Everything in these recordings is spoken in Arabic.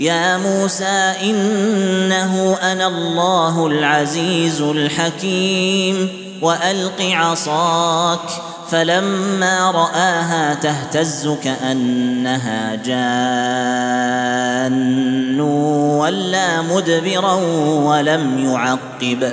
يا موسى إنه أنا الله العزيز الحكيم وألق عصاك فلما رآها تهتز كأنها جان ولا مدبرا ولم يعقب.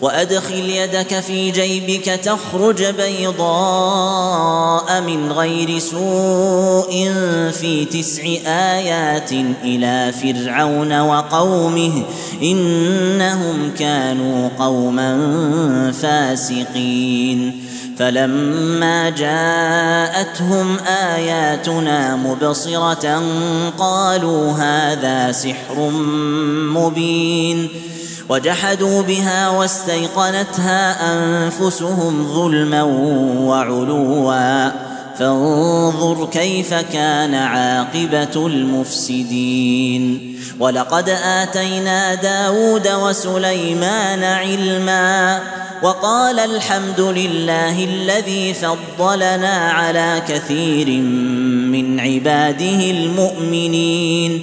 وأدخل يدك في جيبك تخرج بيضاء من غير سوء في تسع آيات إلى فرعون وقومه إنهم كانوا قوما فاسقين. فلما جاءتهم آياتنا مبصرة قالوا هذا سحر مبين. وجحدوا بها واستيقنتها أنفسهم ظلما وعلوا. فانظر كيف كان عاقبة المفسدين. ولقد آتينا داود وسليمان علما. وقال الحمد لله الذي فضلنا على كثير من عباده المؤمنين.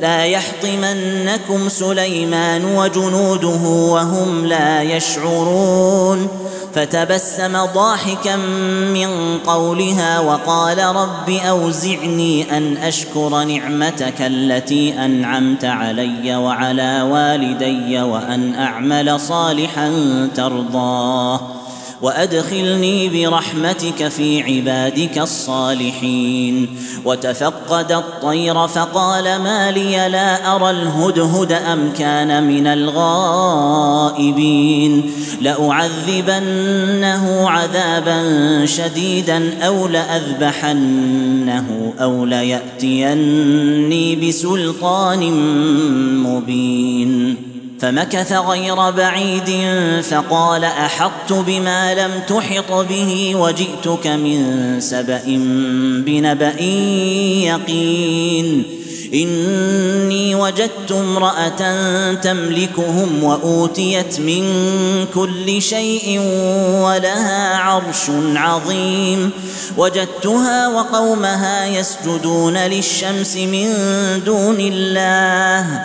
لا يحطمنكم سليمان وجنوده وهم لا يشعرون. فتبسم ضاحكا من قولها وقال رب أوزعني أن أشكر نعمتك التي أنعمت علي وعلى والدي وأن أعمل صالحا ترضاه. وأدخلني برحمتك في عبادك الصالحين. وتفقد الطير فقال ما لي لا أرى الهدهد أم كان من الغائبين. لأعذبنه عذابا شديدا أو لأذبحنه أو ليأتيني بسلطان مبين. فمكث غير بعيد فقال أحطت بما لم تحط به وجئتك من سبأ بنبأ يقين. إني وجدت امرأة تملكهم وأوتيت من كل شيء ولها عرش عظيم. وجدتها وقومها يسجدون للشمس من دون الله.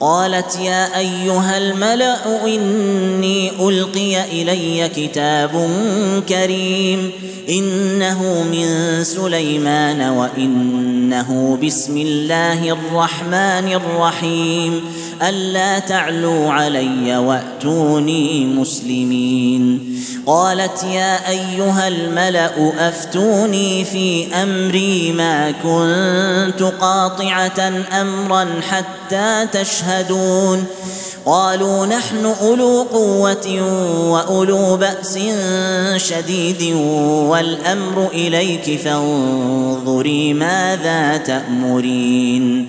قالت يا أيها الملأ إني ألقي إلي كتاب كريم إنه من سليمان وإنه بسم الله الرحمن الرحيم ألا تعلوا علي وأتوني مسلمين. قالت يا أيها الملأ أفتوني في أمري ما كنت قاطعة أمرا حتى تشهدون. قالوا نحن أولو قوة وأولو بأس شديد والأمر إليك فانظري ماذا تأمرين.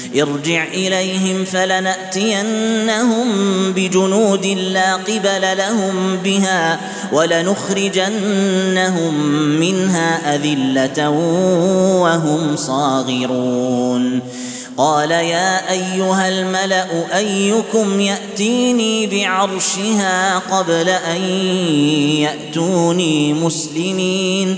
ارجع إليهم فلنأتينهم بجنود لا قبل لهم بها ولنخرجنهم منها أذلة وهم صاغرون. قال يا أيها الملأ أيكم يأتيني بعرشها قبل أن يأتوني مسلمين؟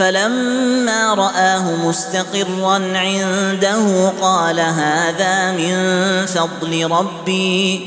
فلما رآه مستقرا عنده قال هذا من فضل ربي.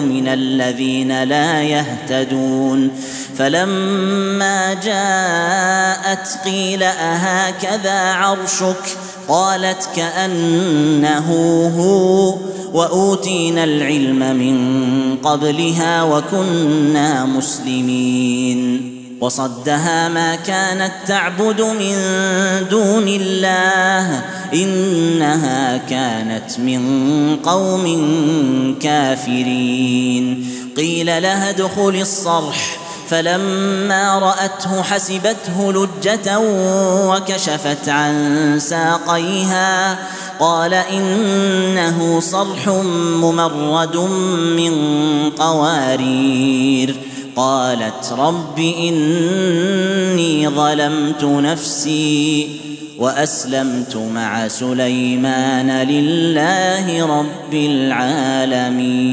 من الذين لا يهتدون. فلما جاءت قيل أهكذا عرشك؟ قالت كأنه هو. وأوتينا العلم من قبلها وكنا مسلمين. وصدها ما كانت تعبد من دون الله إنها كانت من قوم كافرين. قيل لها ادخل الصرح. فلما رأته حسبته لجة وكشفت عن ساقيها. قال إنه صرح ممرد من قوارير. قالت رب إني ظلمت نفسي وأسلمت مع سليمان لله رب العالمين.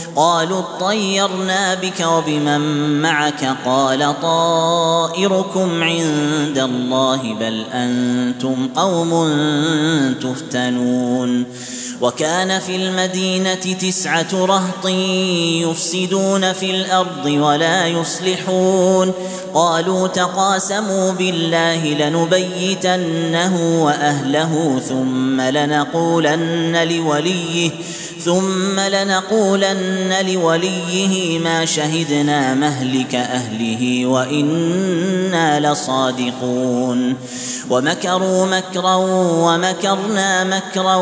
قالوا اطيرنا بك وبمن معك قال طائركم عند الله بل أنتم قوم تفتنون وكان في المدينة تسعة رهط يفسدون في الأرض ولا يصلحون قالوا تقاسموا بالله لنبيتنه وأهله ثم لنقولن لوليه ثم لنقولن لوليه ما شهدنا مهلك أهله وإنا لصادقون. ومكروا مكرا ومكرنا مكرا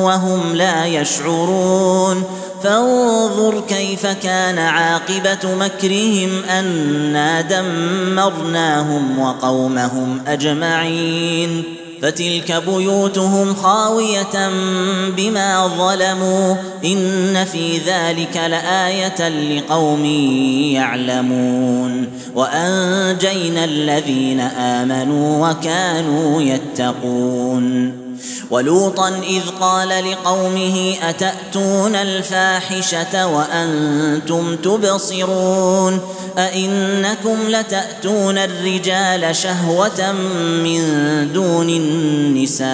وهم لا يشعرون. فانظر كيف كان عاقبة مكرهم أنا دمرناهم وقومهم أجمعين. فتلك بيوتهم خاوية بما ظلموا إن في ذلك لآية لقوم يعلمون وأنجينا الذين آمنوا وكانوا يتقون ولوطا إذ قال لقومه أتأتون الفاحشة وأنتم تبصرون أئنكم لتأتون الرجال شهوة من دون النساء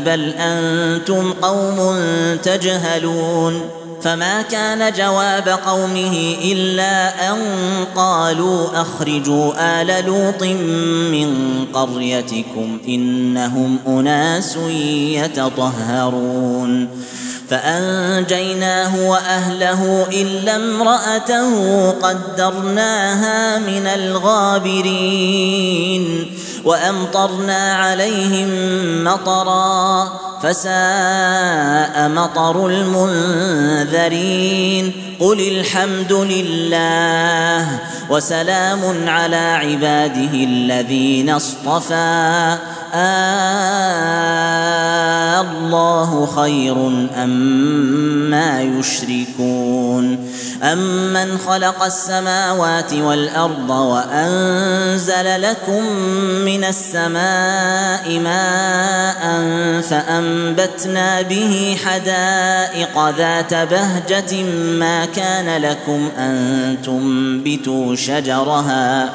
بل أنتم قوم تجهلون فما كان جواب قومه إلا أن قالوا أخرجوا آل لوط من قريتكم إنهم أناس يتطهرون. فأنجيناه وأهله إلا امرأته قدرناها من الغابرين وأمطرنا عليهم مطرا فساء مطر المنذرين. قل الحمد لله وسلام على عباده الذين اصطفى. آه الله خير أما أم يشركون. أمن خلق السماوات والأرض وأنزل لكم من السماء ماء فأنبتنا به حدائق ذات بهجة ما كان لكم أن تنبتوا شجرها.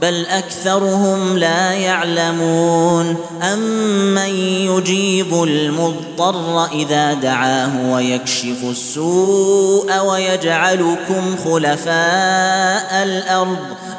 بل أكثرهم لا يعلمون. امن يجيب المضطر إذا دعاه ويكشف السوء ويجعلكم خلفاء الأرض؟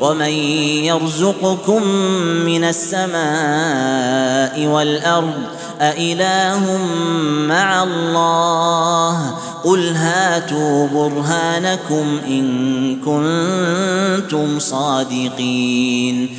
ومن يرزقكم من السماء والأرض أإله مع الله قل هاتوا برهانكم إن كنتم صادقين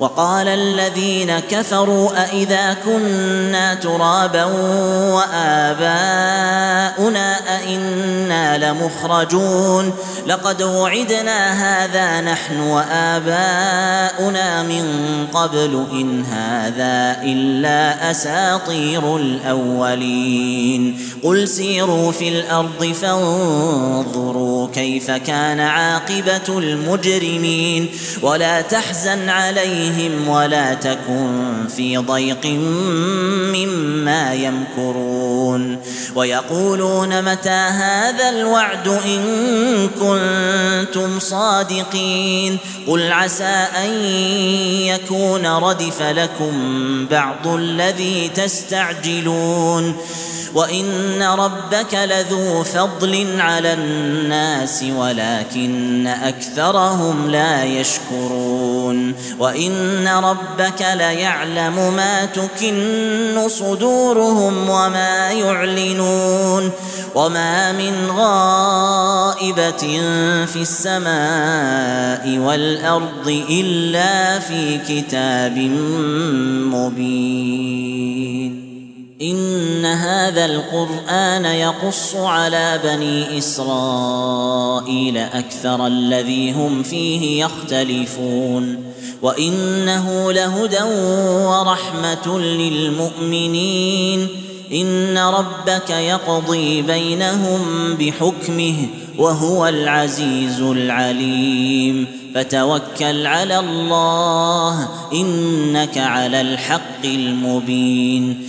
وقال الذين كفروا أإذا كنا ترابا وآباؤنا أئنا لمخرجون لقد وعدنا هذا نحن وآباؤنا من قبل إن هذا إلا أساطير الأولين قل سيروا في الأرض فانظروا كيف كان عاقبة المجرمين. ولا تحزن عليهم عليهم ولا تكن في ضيق مما يمكرون. ويقولون متى هذا الوعد إن كنتم صادقين. قل عسى أن يكون ردف لكم بعض الذي تستعجلون. وان ربك لذو فضل على الناس ولكن اكثرهم لا يشكرون وان ربك ليعلم ما تكن صدورهم وما يعلنون وما من غائبه في السماء والارض الا في كتاب مبين إن هذا القرآن يقص على بني إسرائيل أكثر الذي هم فيه يختلفون وإنه لهدى ورحمة للمؤمنين إن ربك يقضي بينهم بحكمه وهو العزيز العليم فتوكل على الله إنك على الحق المبين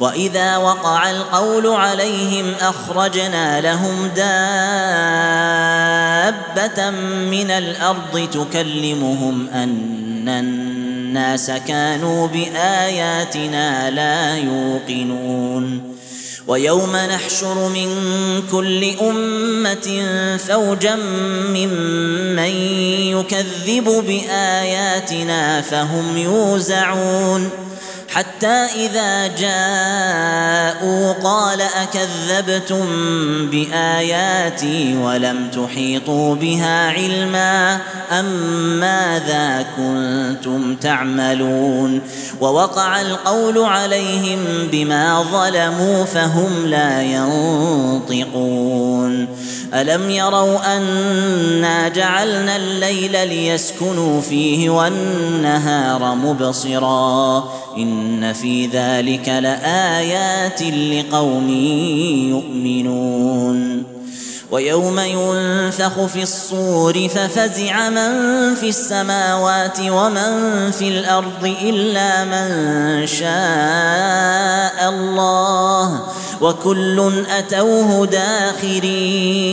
وإذا وقع القول عليهم أخرجنا لهم دابة من الأرض تكلمهم أن الناس كانوا بآياتنا لا يوقنون. ويوم نحشر من كل أمة فوجا ممن يكذب بآياتنا فهم يوزعون. حتى إذا جاءوا قال أكذبتم بآياتي ولم تحيطوا بها علما أم ماذا كنتم تعملون ووقع القول عليهم بما ظلموا فهم لا ينطقون ألم يروا أنا جعلنا الليل ليسكنوا فيه والنهار مبصرا ان في ذلك لايات لقوم يؤمنون ويوم ينفخ في الصور ففزع من في السماوات ومن في الأرض إلا من شاء الله وكل أتوه داخرين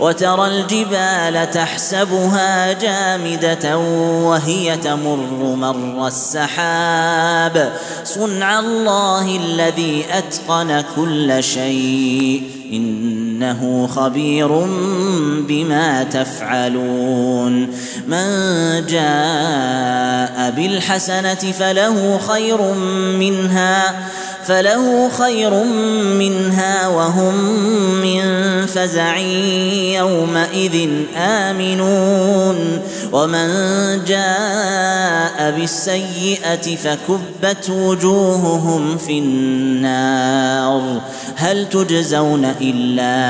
وترى الجبال تحسبها جامدة وهي تمر مر السحاب صنع الله الذي أتقن كل شيء إنه خبير بما تفعلون. من جاء بالحسنة فله خير منها فله خير منها وهم من فزع يومئذ آمنون. ومن جاء بالسيئة فكبت وجوههم في النار. هل تجزون إلا